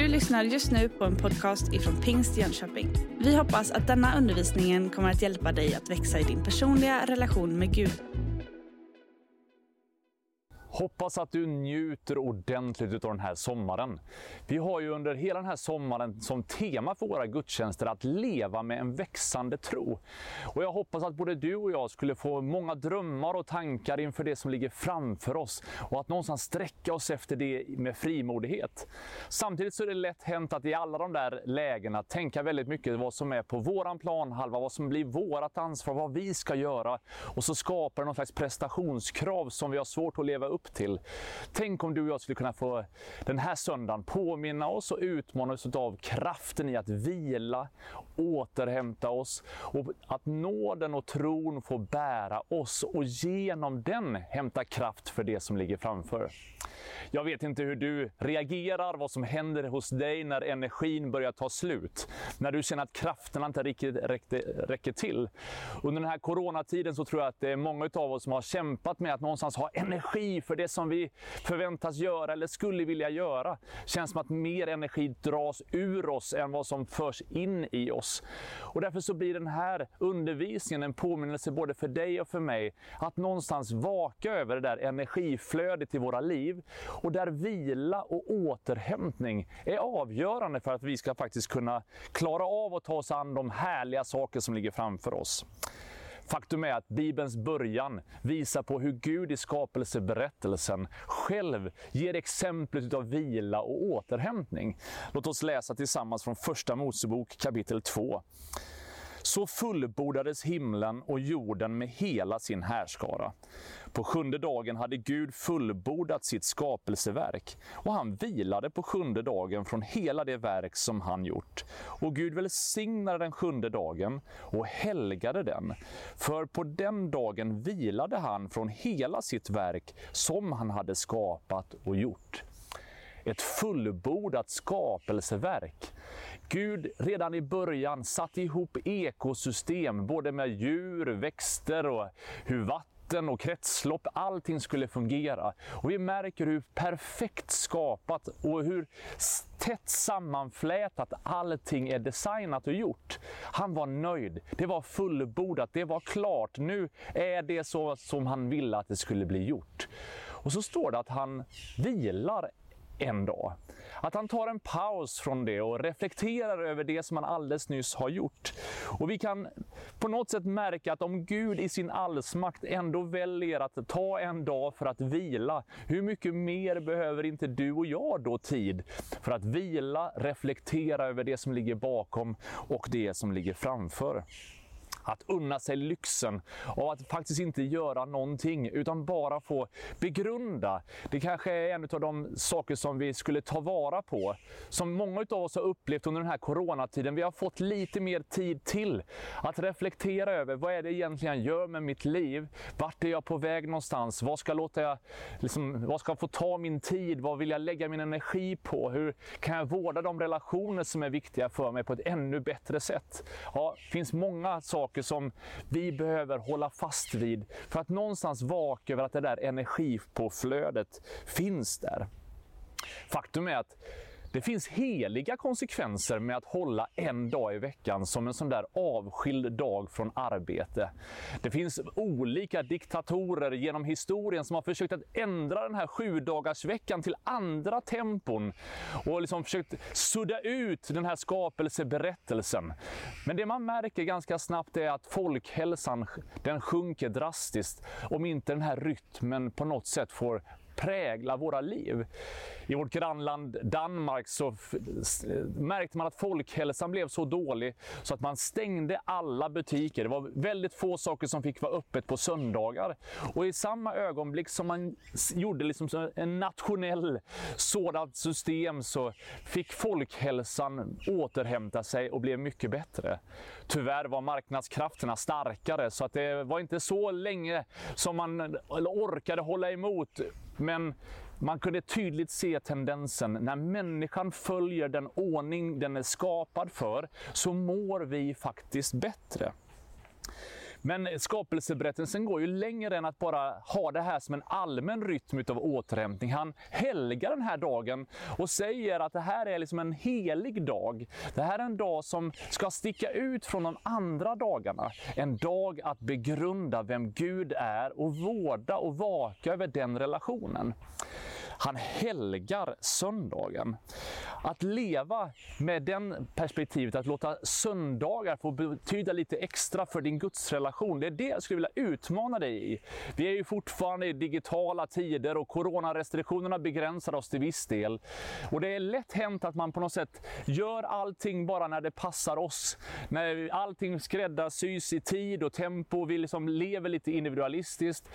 Du lyssnar just nu på en podcast ifrån Pingst Jönköping. Vi hoppas att denna undervisning kommer att hjälpa dig att växa i din personliga relation med Gud. Hoppas att du njuter ordentligt av den här sommaren. Vi har ju under hela den här sommaren som tema för våra gudstjänster att leva med en växande tro. Och jag hoppas att både du och jag skulle få många drömmar och tankar inför det som ligger framför oss och att någonstans sträcka oss efter det med frimodighet. Samtidigt så är det lätt hänt att i alla de där lägena tänka väldigt mycket vad som är på våran planhalva, vad som blir vårat ansvar, vad vi ska göra och så skapar det någon slags prestationskrav som vi har svårt att leva upp till. Tänk om du och jag skulle kunna få den här söndagen påminna oss och utmana oss av kraften i att vila, återhämta oss och att nåden och tron får bära oss och genom den hämta kraft för det som ligger framför. Jag vet inte hur du reagerar, vad som händer hos dig när energin börjar ta slut. När du känner att krafterna inte riktigt räcker, räcker till. Under den här coronatiden så tror jag att det är många av oss som har kämpat med att någonstans ha energi för det som vi förväntas göra eller skulle vilja göra. Känns som att mer energi dras ur oss än vad som förs in i oss. Och därför så blir den här undervisningen en påminnelse både för dig och för mig att någonstans vaka över det där energiflödet i våra liv och där vila och återhämtning är avgörande för att vi ska faktiskt kunna klara av att ta oss an de härliga saker som ligger framför oss. Faktum är att Bibelns början visar på hur Gud i skapelseberättelsen själv ger exemplet av vila och återhämtning. Låt oss läsa tillsammans från Första Mosebok kapitel 2. Så fullbordades himlen och jorden med hela sin härskara. På sjunde dagen hade Gud fullbordat sitt skapelseverk och han vilade på sjunde dagen från hela det verk som han gjort. Och Gud välsignade den sjunde dagen och helgade den, för på den dagen vilade han från hela sitt verk som han hade skapat och gjort. Ett fullbordat skapelseverk. Gud redan i början satte ihop ekosystem, både med djur, växter och hur vatten och kretslopp, allting skulle fungera. Och vi märker hur perfekt skapat och hur tätt sammanflätat allting är designat och gjort. Han var nöjd, det var fullbordat, det var klart. Nu är det så som han ville att det skulle bli gjort. Och så står det att han vilar en dag. Att han tar en paus från det och reflekterar över det som han alldeles nyss har gjort. Och vi kan på något sätt märka att om Gud i sin allsmakt ändå väljer att ta en dag för att vila, hur mycket mer behöver inte du och jag då tid för att vila, reflektera över det som ligger bakom och det som ligger framför? Att unna sig lyxen av att faktiskt inte göra någonting utan bara få begrunda. Det kanske är en av de saker som vi skulle ta vara på. Som många av oss har upplevt under den här coronatiden. Vi har fått lite mer tid till att reflektera över vad är det egentligen jag gör med mitt liv? Vart är jag på väg någonstans? Vad ska, låta jag, liksom, vad ska få ta min tid? Vad vill jag lägga min energi på? Hur kan jag vårda de relationer som är viktiga för mig på ett ännu bättre sätt? Ja, det finns många saker saker som vi behöver hålla fast vid för att någonstans vaka över att det där energipåflödet finns där. Faktum är att det finns heliga konsekvenser med att hålla en dag i veckan som en sån där avskild dag från arbete. Det finns olika diktatorer genom historien som har försökt att ändra den här sju veckan till andra tempon och liksom försökt sudda ut den här skapelseberättelsen. Men det man märker ganska snabbt är att folkhälsan den sjunker drastiskt om inte den här rytmen på något sätt får prägla våra liv. I vårt grannland Danmark så märkte man att folkhälsan blev så dålig så att man stängde alla butiker. Det var väldigt få saker som fick vara öppet på söndagar. Och i samma ögonblick som man gjorde liksom en nationell sådant system så fick folkhälsan återhämta sig och blev mycket bättre. Tyvärr var marknadskrafterna starkare så att det var inte så länge som man orkade hålla emot men man kunde tydligt se tendensen. När människan följer den ordning den är skapad för så mår vi faktiskt bättre. Men skapelseberättelsen går ju längre än att bara ha det här som en allmän rytm av återhämtning. Han helgar den här dagen och säger att det här är liksom en helig dag. Det här är en dag som ska sticka ut från de andra dagarna. En dag att begrunda vem Gud är och vårda och vaka över den relationen. Han helgar söndagen. Att leva med den perspektivet, att låta söndagar få betyda lite extra för din gudsrelation, det är det jag skulle vilja utmana dig i. Vi är ju fortfarande i digitala tider och coronarestriktionerna begränsar oss till viss del. Och det är lätt hänt att man på något sätt gör allting bara när det passar oss. När allting skräddarsys i tid och tempo, vi liksom lever lite individualistiskt.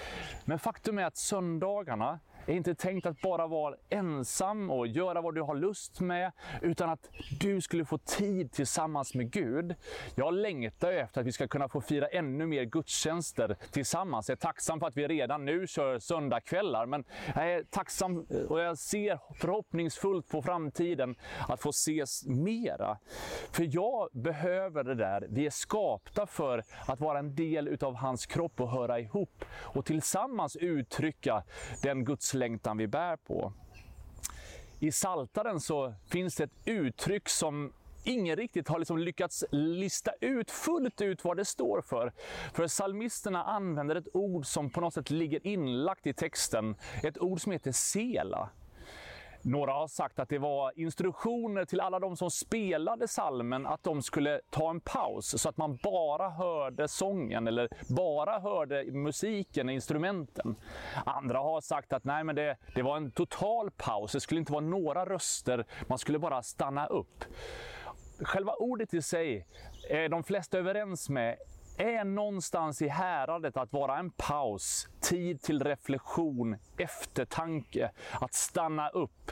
Men faktum är att söndagarna är inte tänkt att bara vara ensam och göra vad du har lust med, utan att du skulle få tid tillsammans med Gud. Jag längtar efter att vi ska kunna få fira ännu mer gudstjänster tillsammans. Jag är tacksam för att vi redan nu kör söndagkvällar, men jag är tacksam och jag ser förhoppningsfullt på framtiden att få ses mera. För jag behöver det där. Vi är skapta för att vara en del utav hans kropp och höra ihop och tillsammans uttrycka den Guds längtan vi bär på. I Saltaren så finns det ett uttryck som ingen riktigt har liksom lyckats lista ut fullt ut vad det står för. För psalmisterna använder ett ord som på något sätt ligger inlagt i texten. Ett ord som heter sela. Några har sagt att det var instruktioner till alla de som spelade salmen att de skulle ta en paus så att man bara hörde sången eller bara hörde musiken, instrumenten. Andra har sagt att nej, men det, det var en total paus, det skulle inte vara några röster, man skulle bara stanna upp. Själva ordet i sig är de flesta överens med är någonstans i häradet att vara en paus, tid till reflektion, eftertanke, att stanna upp.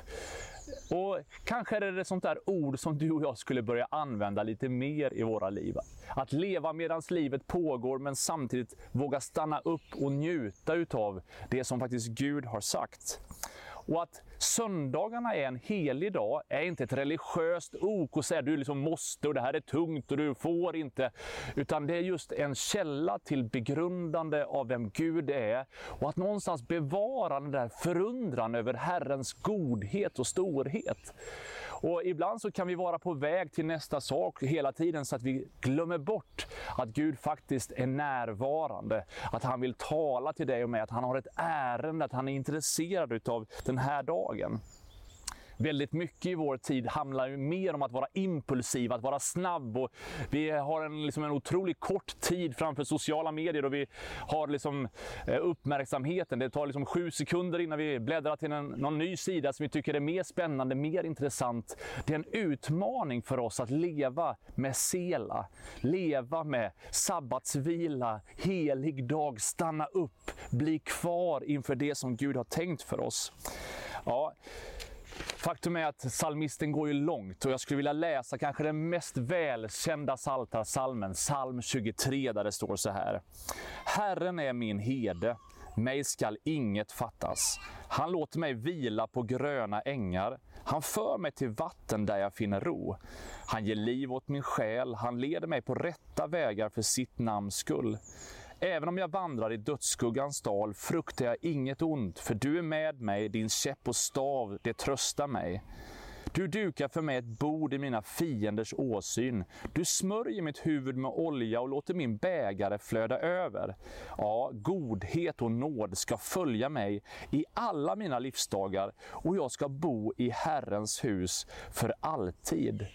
Och kanske är det ett sånt där ord som du och jag skulle börja använda lite mer i våra liv. Att leva medan livet pågår men samtidigt våga stanna upp och njuta utav det som faktiskt Gud har sagt. Och att söndagarna är en helig dag är inte ett religiöst ok och säga du liksom måste och det här är tungt och du får inte. Utan det är just en källa till begrundande av vem Gud är och att någonstans bevara den där förundran över Herrens godhet och storhet. Och ibland så kan vi vara på väg till nästa sak hela tiden så att vi glömmer bort att Gud faktiskt är närvarande. Att han vill tala till dig och mig, att han har ett ärende, att han är intresserad av den här dagen väldigt mycket i vår tid handlar ju mer om att vara impulsiv, att vara snabb. Och vi har en, liksom en otroligt kort tid framför sociala medier och vi har liksom, eh, uppmärksamheten. Det tar liksom sju sekunder innan vi bläddrar till en, någon ny sida som vi tycker är mer spännande, mer intressant. Det är en utmaning för oss att leva med sela, leva med sabbatsvila, helig dag, stanna upp, bli kvar inför det som Gud har tänkt för oss. Ja, Faktum är att salmisten går ju långt och jag skulle vilja läsa kanske den mest välkända saltarsalmen, psalm 23, där det står så här. Herren är min herde, mig skall inget fattas. Han låter mig vila på gröna ängar. Han för mig till vatten där jag finner ro. Han ger liv åt min själ, han leder mig på rätta vägar för sitt namns skull. Även om jag vandrar i dödsskuggans dal fruktar jag inget ont, för du är med mig, din käpp och stav, det tröstar mig. Du dukar för mig ett bord i mina fienders åsyn. Du smörjer mitt huvud med olja och låter min bägare flöda över. Ja, godhet och nåd ska följa mig i alla mina livsdagar och jag ska bo i Herrens hus för alltid.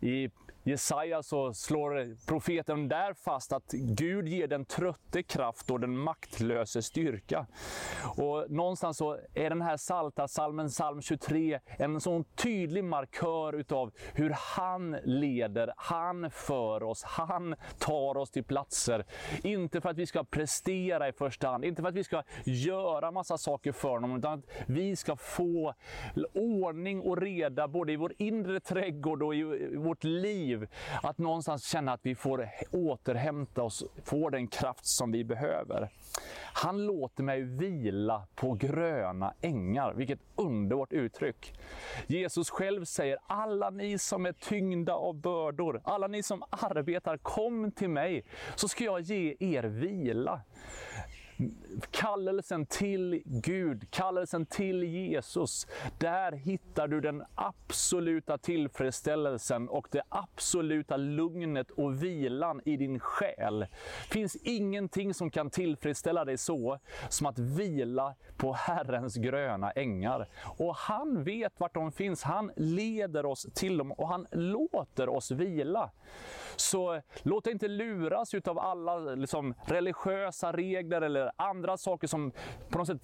I Jesaja så slår profeten där fast att Gud ger den trötte kraft och den maktlöse styrka. Och någonstans så är den här salta salmen, psalm 23, en sån tydlig markör utav hur han leder, han för oss, han tar oss till platser. Inte för att vi ska prestera i första hand, inte för att vi ska göra massa saker för honom, utan att vi ska få ordning och reda både i vår inre trädgård och i vårt liv liv. Att någonstans känna att vi får återhämta oss, får den kraft som vi behöver. Han låter mig vila på gröna ängar. Vilket underbart uttryck. Jesus själv säger, alla ni som är tyngda av bördor, alla ni som arbetar, kom till mig, så ska jag ge er vila kallelsen till Gud, kallelsen till Jesus. Där hittar du den absoluta tillfredsställelsen och det absoluta lugnet och vilan i din själ. Det finns ingenting som kan tillfredsställa dig så som att vila på Herrens gröna ängar. Och han vet vart de finns. Han leder oss till dem och han låter oss vila. Så låt dig inte luras av alla liksom, religiösa regler eller andra saker som på något sätt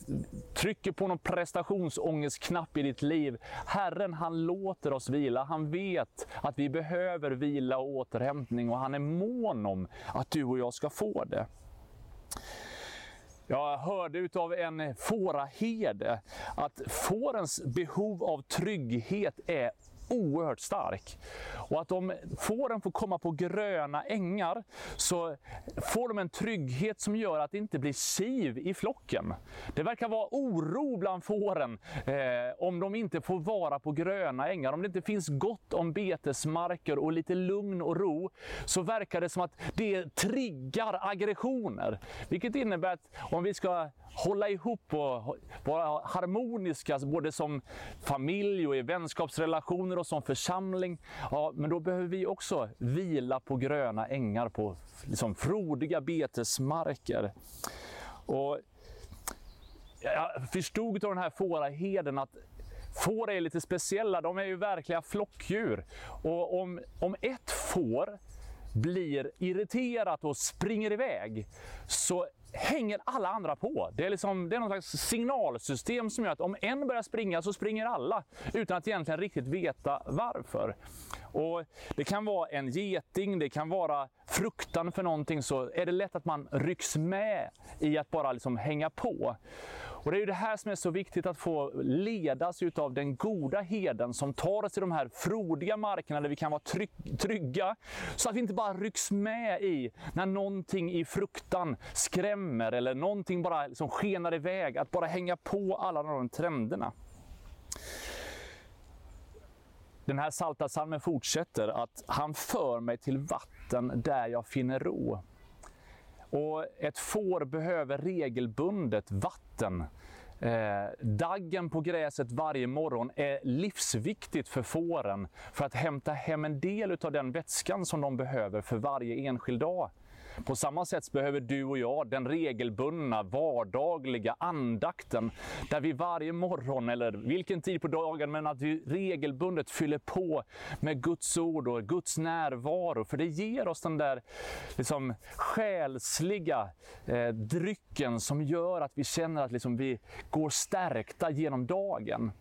trycker på någon prestationsångestknapp i ditt liv. Herren han låter oss vila. Han vet att vi behöver vila och återhämtning och han är mån om att du och jag ska få det. Jag hörde av en fåraherde att fårens behov av trygghet är oerhört stark. Och att om fåren får komma på gröna ängar så får de en trygghet som gör att det inte blir siv i flocken. Det verkar vara oro bland fåren eh, om de inte får vara på gröna ängar. Om det inte finns gott om betesmarker och lite lugn och ro så verkar det som att det triggar aggressioner. Vilket innebär att om vi ska hålla ihop och vara harmoniska både som familj och i vänskapsrelationer oss som församling. Ja, men då behöver vi också vila på gröna ängar, på liksom frodiga betesmarker. Och jag förstod av den här fåraherden att får är lite speciella, de är ju verkliga flockdjur. Och om, om ett får blir irriterat och springer iväg så hänger alla andra på. Det är, liksom, det är någon slags signalsystem som gör att om en börjar springa så springer alla utan att egentligen riktigt veta varför. Och det kan vara en geting, det kan vara fruktan för någonting så är det lätt att man rycks med i att bara liksom hänga på. Och Det är ju det här som är så viktigt att få ledas av den goda heden som tar oss till de här frodiga markerna där vi kan vara trygga. Så att vi inte bara rycks med i när någonting i fruktan skrämmer eller någonting bara liksom skenar iväg. Att bara hänga på alla de trenderna. Den här salta salmen fortsätter att han för mig till vatten där jag finner ro. Och ett får behöver regelbundet vatten. Eh, daggen på gräset varje morgon är livsviktigt för fåren för att hämta hem en del av den vätskan som de behöver för varje enskild dag. På samma sätt behöver du och jag den regelbundna, vardagliga andakten där vi varje morgon, eller vilken tid på dagen, men att vi regelbundet fyller på med Guds ord och Guds närvaro. För det ger oss den där liksom, själsliga eh, drycken som gör att vi känner att liksom, vi går stärkta genom dagen.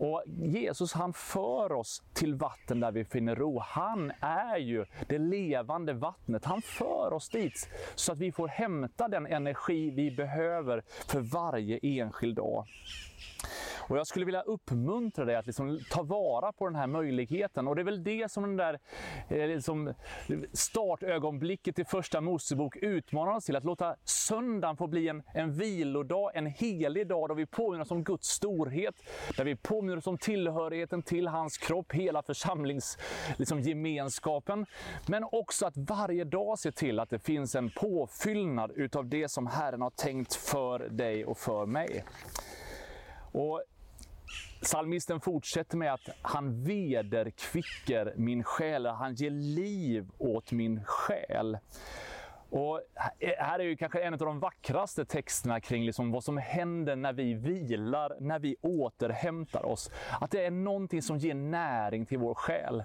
Och Jesus han för oss till vatten där vi finner ro. Han är ju det levande vattnet. Han för oss dit så att vi får hämta den energi vi behöver för varje enskild dag. Och jag skulle vilja uppmuntra dig att liksom ta vara på den här möjligheten. Och det är väl det som den där eh, liksom startögonblicket i första Mosebok utmanar oss till. Att låta söndagen få bli en, en vilodag, en helig dag då vi påminner oss om Guds storhet. Där vi påminner oss om tillhörigheten till hans kropp, hela församlingsgemenskapen. Liksom, Men också att varje dag se till att det finns en påfyllnad utav det som Herren har tänkt för dig och för mig. Och Salmisten fortsätter med att han vederkvicker min själ, han ger liv åt min själ. Och här är ju kanske en av de vackraste texterna kring liksom vad som händer när vi vilar, när vi återhämtar oss. Att det är någonting som ger näring till vår själ.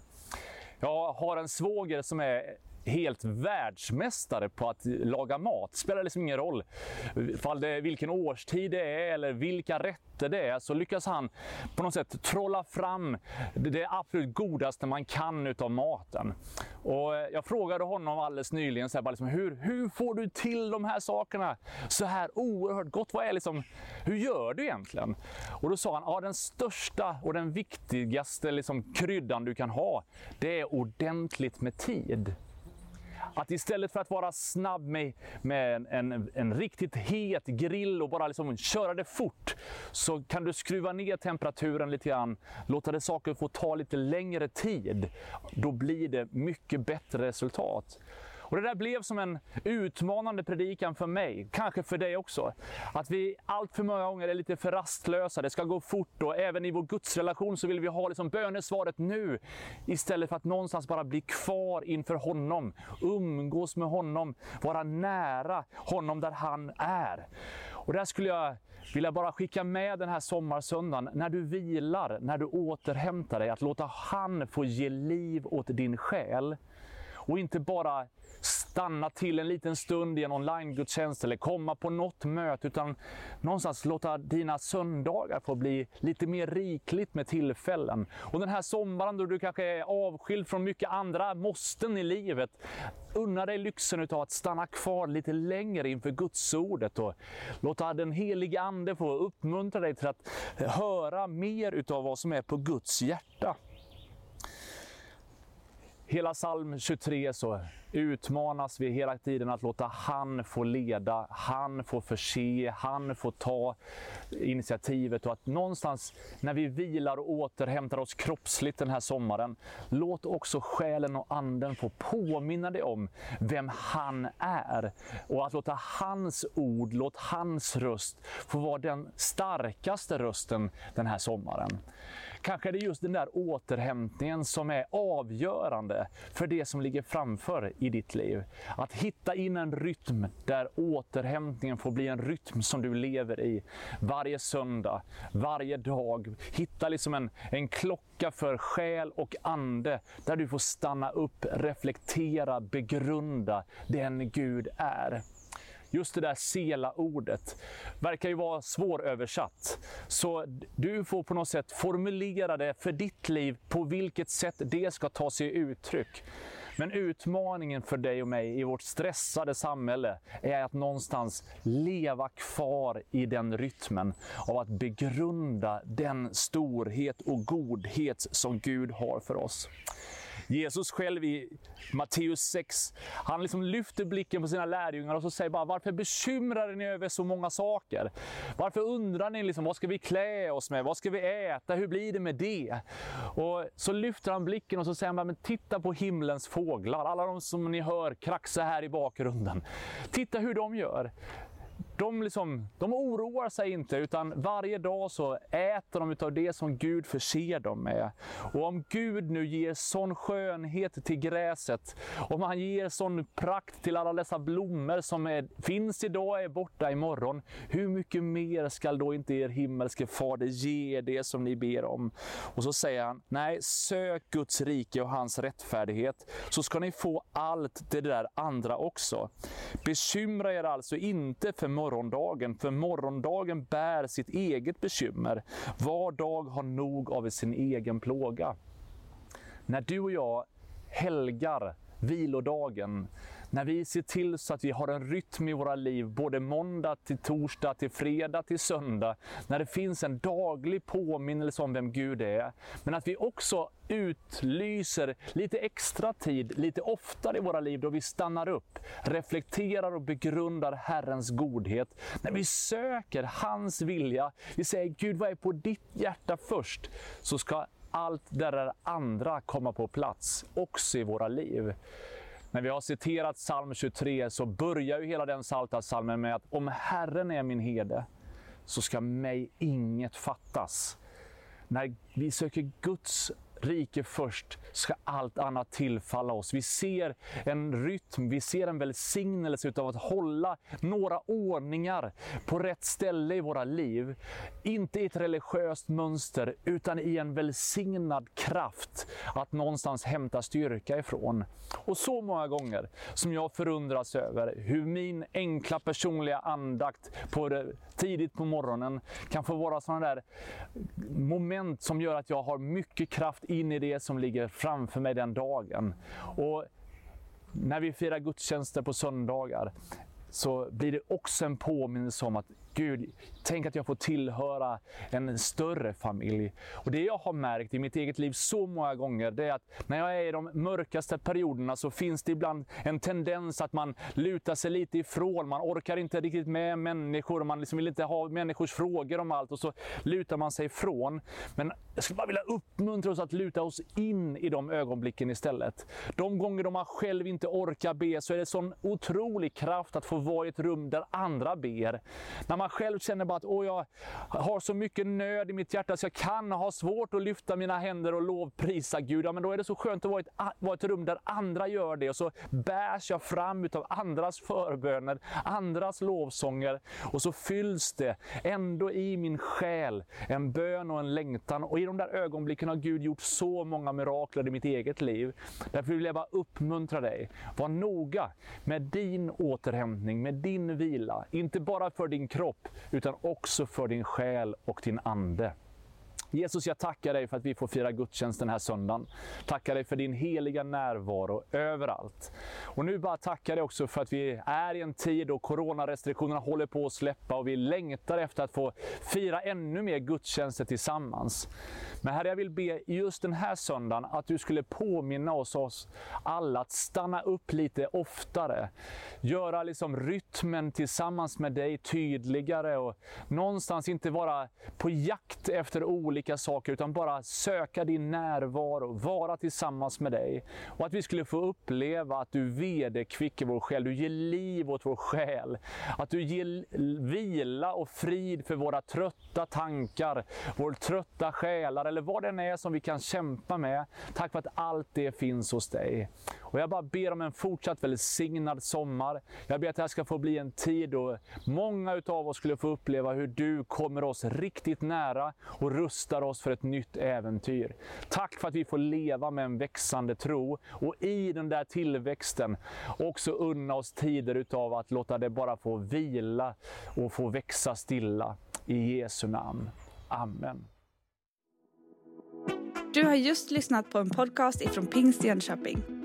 Jag har en svåger som är helt världsmästare på att laga mat. Det spelar liksom ingen roll Fall det, vilken årstid det är eller vilka rätter det är, så lyckas han på något sätt trolla fram det absolut godaste man kan utav maten. Och eh, jag frågade honom alldeles nyligen, så här, liksom, hur, hur får du till de här sakerna så här oerhört gott? Vad är liksom, hur gör du egentligen? Och då sa han, ja, den största och den viktigaste liksom, kryddan du kan ha, det är ordentligt med tid. Att istället för att vara snabb med, med en, en, en, riktigt het grill och bara liksom köra det fort, så kan du skruva ner temperaturen lite grann, låta det saker få ta lite längre tid. Då blir det mycket bättre resultat. Och det där blev som en utmanande predikan för mig, kanske för dig också. Att vi allt för många gånger är lite för rastlösa, det ska gå fort och även i vår gudsrelation så vill vi ha liksom bönesvaret nu. Istället för att någonstans bara bli kvar inför honom, umgås med honom, vara nära honom där han är. Och där skulle jag vilja bara skicka med den här sommarsöndagen, när du vilar, när du återhämtar dig, att låta han få ge liv åt din själ. Och inte bara stanna till en liten stund i en online-gudstjänst eller komma på något möte, utan någonstans låta dina söndagar få bli lite mer rikligt med tillfällen. Och den här sommaren då du kanske är avskild från mycket andra måsten i livet, unna dig lyxen av att stanna kvar lite längre inför Gudsordet och låta den helige Ande få uppmuntra dig till att höra mer utav vad som är på Guds hjärta. Hela psalm 23 så utmanas vi hela tiden att låta han få leda, han få förse, han få ta initiativet och att någonstans när vi vilar och återhämtar oss kroppsligt den här sommaren, låt också själen och anden få påminna dig om vem han är. Och att låta hans ord, låt hans röst få vara den starkaste rösten den här sommaren. Kanske är det just den där återhämtningen som är avgörande för det som ligger framför i ditt liv. Att hitta in en rytm där återhämtningen får bli en rytm som du lever i varje söndag, varje dag. Hitta liksom en, en klocka för själ och ande där du får stanna upp, reflektera, begrunda den Gud är. Just det där sela-ordet verkar ju vara svåröversatt. Så du får på något sätt formulera det för ditt liv, på vilket sätt det ska ta sig uttryck. Men utmaningen för dig och mig i vårt stressade samhälle är att någonstans leva kvar i den rytmen av att begrunda den storhet och godhet som Gud har för oss. Jesus själv i Matteus 6, han liksom lyfter blicken på sina lärjungar och så säger bara, varför bekymrar ni över så många saker? Varför undrar ni liksom, vad ska vi klä oss med? Vad ska vi äta? Hur blir det med det? Och så lyfter han blicken och så säger han, bara, men titta på himlens fåglar, alla de som ni hör kraxa här i bakgrunden. Titta hur de gör de, liksom, de oroar sig inte, utan varje dag så äter de av det som Gud förser dem med. Och om Gud nu ger sån skönhet till gräset, om han ger sån prakt till alla dessa blommor som är, finns idag och är borta imorgon, hur mycket mer skall då inte er himmelske fader ge det som ni ber om? Och så säger han, nej, sök Guds rike och hans rättfärdighet, så ska ni få allt det där andra också. Bekymra er alltså inte för morgondagen, för morgondagen bär sitt eget bekymmer. Var dag har nog av sin egen plåga. När du och jag helgar vilodagen, när vi ser till så att vi har en rytm i våra liv, både måndag till torsdag, till fredag till söndag, när det finns en daglig påminnelse om vem Gud är, men att vi också utlyser lite extra tid, lite oftare i våra liv, då vi stannar upp, reflekterar och begrundar Herrens godhet. När vi söker hans vilja, vi säger Gud, vad är på ditt hjärta först? Så ska allt det där andra komma på plats, också i våra liv. När vi har citerat psalm 23 så börjar ju hela den salta med att om Herren är min herde så ska mig inget fattas. När vi söker Guds rike först ska allt annat tillfalla oss. Vi ser en rytm, vi ser en välsignelse av att hålla några ordningar på rätt ställe i våra liv. Inte i ett religiöst mönster, utan i en välsignad kraft att någonstans hämta styrka ifrån. Och så många gånger som jag förundras över hur min enkla personliga andakt på det, tidigt på morgonen kan få vara sådana där moment som gör att jag har mycket kraft in i det som ligger framför mig den dagen. Och när vi firar gudstjänster på söndagar så blir det också en påminnelse om att Gud, tänk att jag får tillhöra en större familj. Och Det jag har märkt i mitt eget liv så många gånger, det är att när jag är i de mörkaste perioderna så finns det ibland en tendens att man lutar sig lite ifrån. Man orkar inte riktigt med människor, man liksom vill inte ha människors frågor om allt och så lutar man sig ifrån. Men jag skulle bara vilja uppmuntra oss att luta oss in i de ögonblicken istället. De gånger då man själv inte orkar be så är det sån otrolig kraft att få vara i ett rum där andra ber. När man själv känner bara att Åh, jag har så mycket nöd i mitt hjärta så jag kan ha svårt att lyfta mina händer och lovprisa Gud. Ja, men då är det så skönt att vara i ett, vara ett rum där andra gör det och så bärs jag fram av andras förböner, andras lovsånger och så fylls det ändå i min själ en bön och en längtan. Och i de där ögonblicken har Gud gjort så många mirakler i mitt eget liv. Därför vill jag bara uppmuntra dig. Var noga med din återhämtning, med din vila. Inte bara för din kropp, utan också för din själ och din ande. Jesus, jag tackar dig för att vi får fira gudstjänst den här söndagen. Tackar dig för din heliga närvaro överallt. Och nu bara tackar dig också för att vi är i en tid då coronarestriktionerna håller på att släppa och vi längtar efter att få fira ännu mer gudstjänster tillsammans. Men Herre, jag vill be just den här söndagen att du skulle påminna oss, oss alla att stanna upp lite oftare. Göra liksom rytmen tillsammans med dig tydligare och någonstans inte vara på jakt efter olika saker utan bara söka din närvaro, vara tillsammans med dig. Och att vi skulle få uppleva att du vederkvicker vår själ, du ger liv åt vår själ. Att du ger vila och frid för våra trötta tankar, vår trötta själar eller vad det än är som vi kan kämpa med. Tack för att allt det finns hos dig. Och jag bara ber om en fortsatt välsignad sommar. Jag ber att det här ska få bli en tid då många utav oss skulle få uppleva hur du kommer oss riktigt nära och rustar oss för ett nytt äventyr. Tack för att vi får leva med en växande tro och i den där tillväxten också unna oss tider utav att låta det bara få vila och få växa stilla. I Jesu namn. Amen. Du har just lyssnat på en podcast ifrån Pingst Jönköping.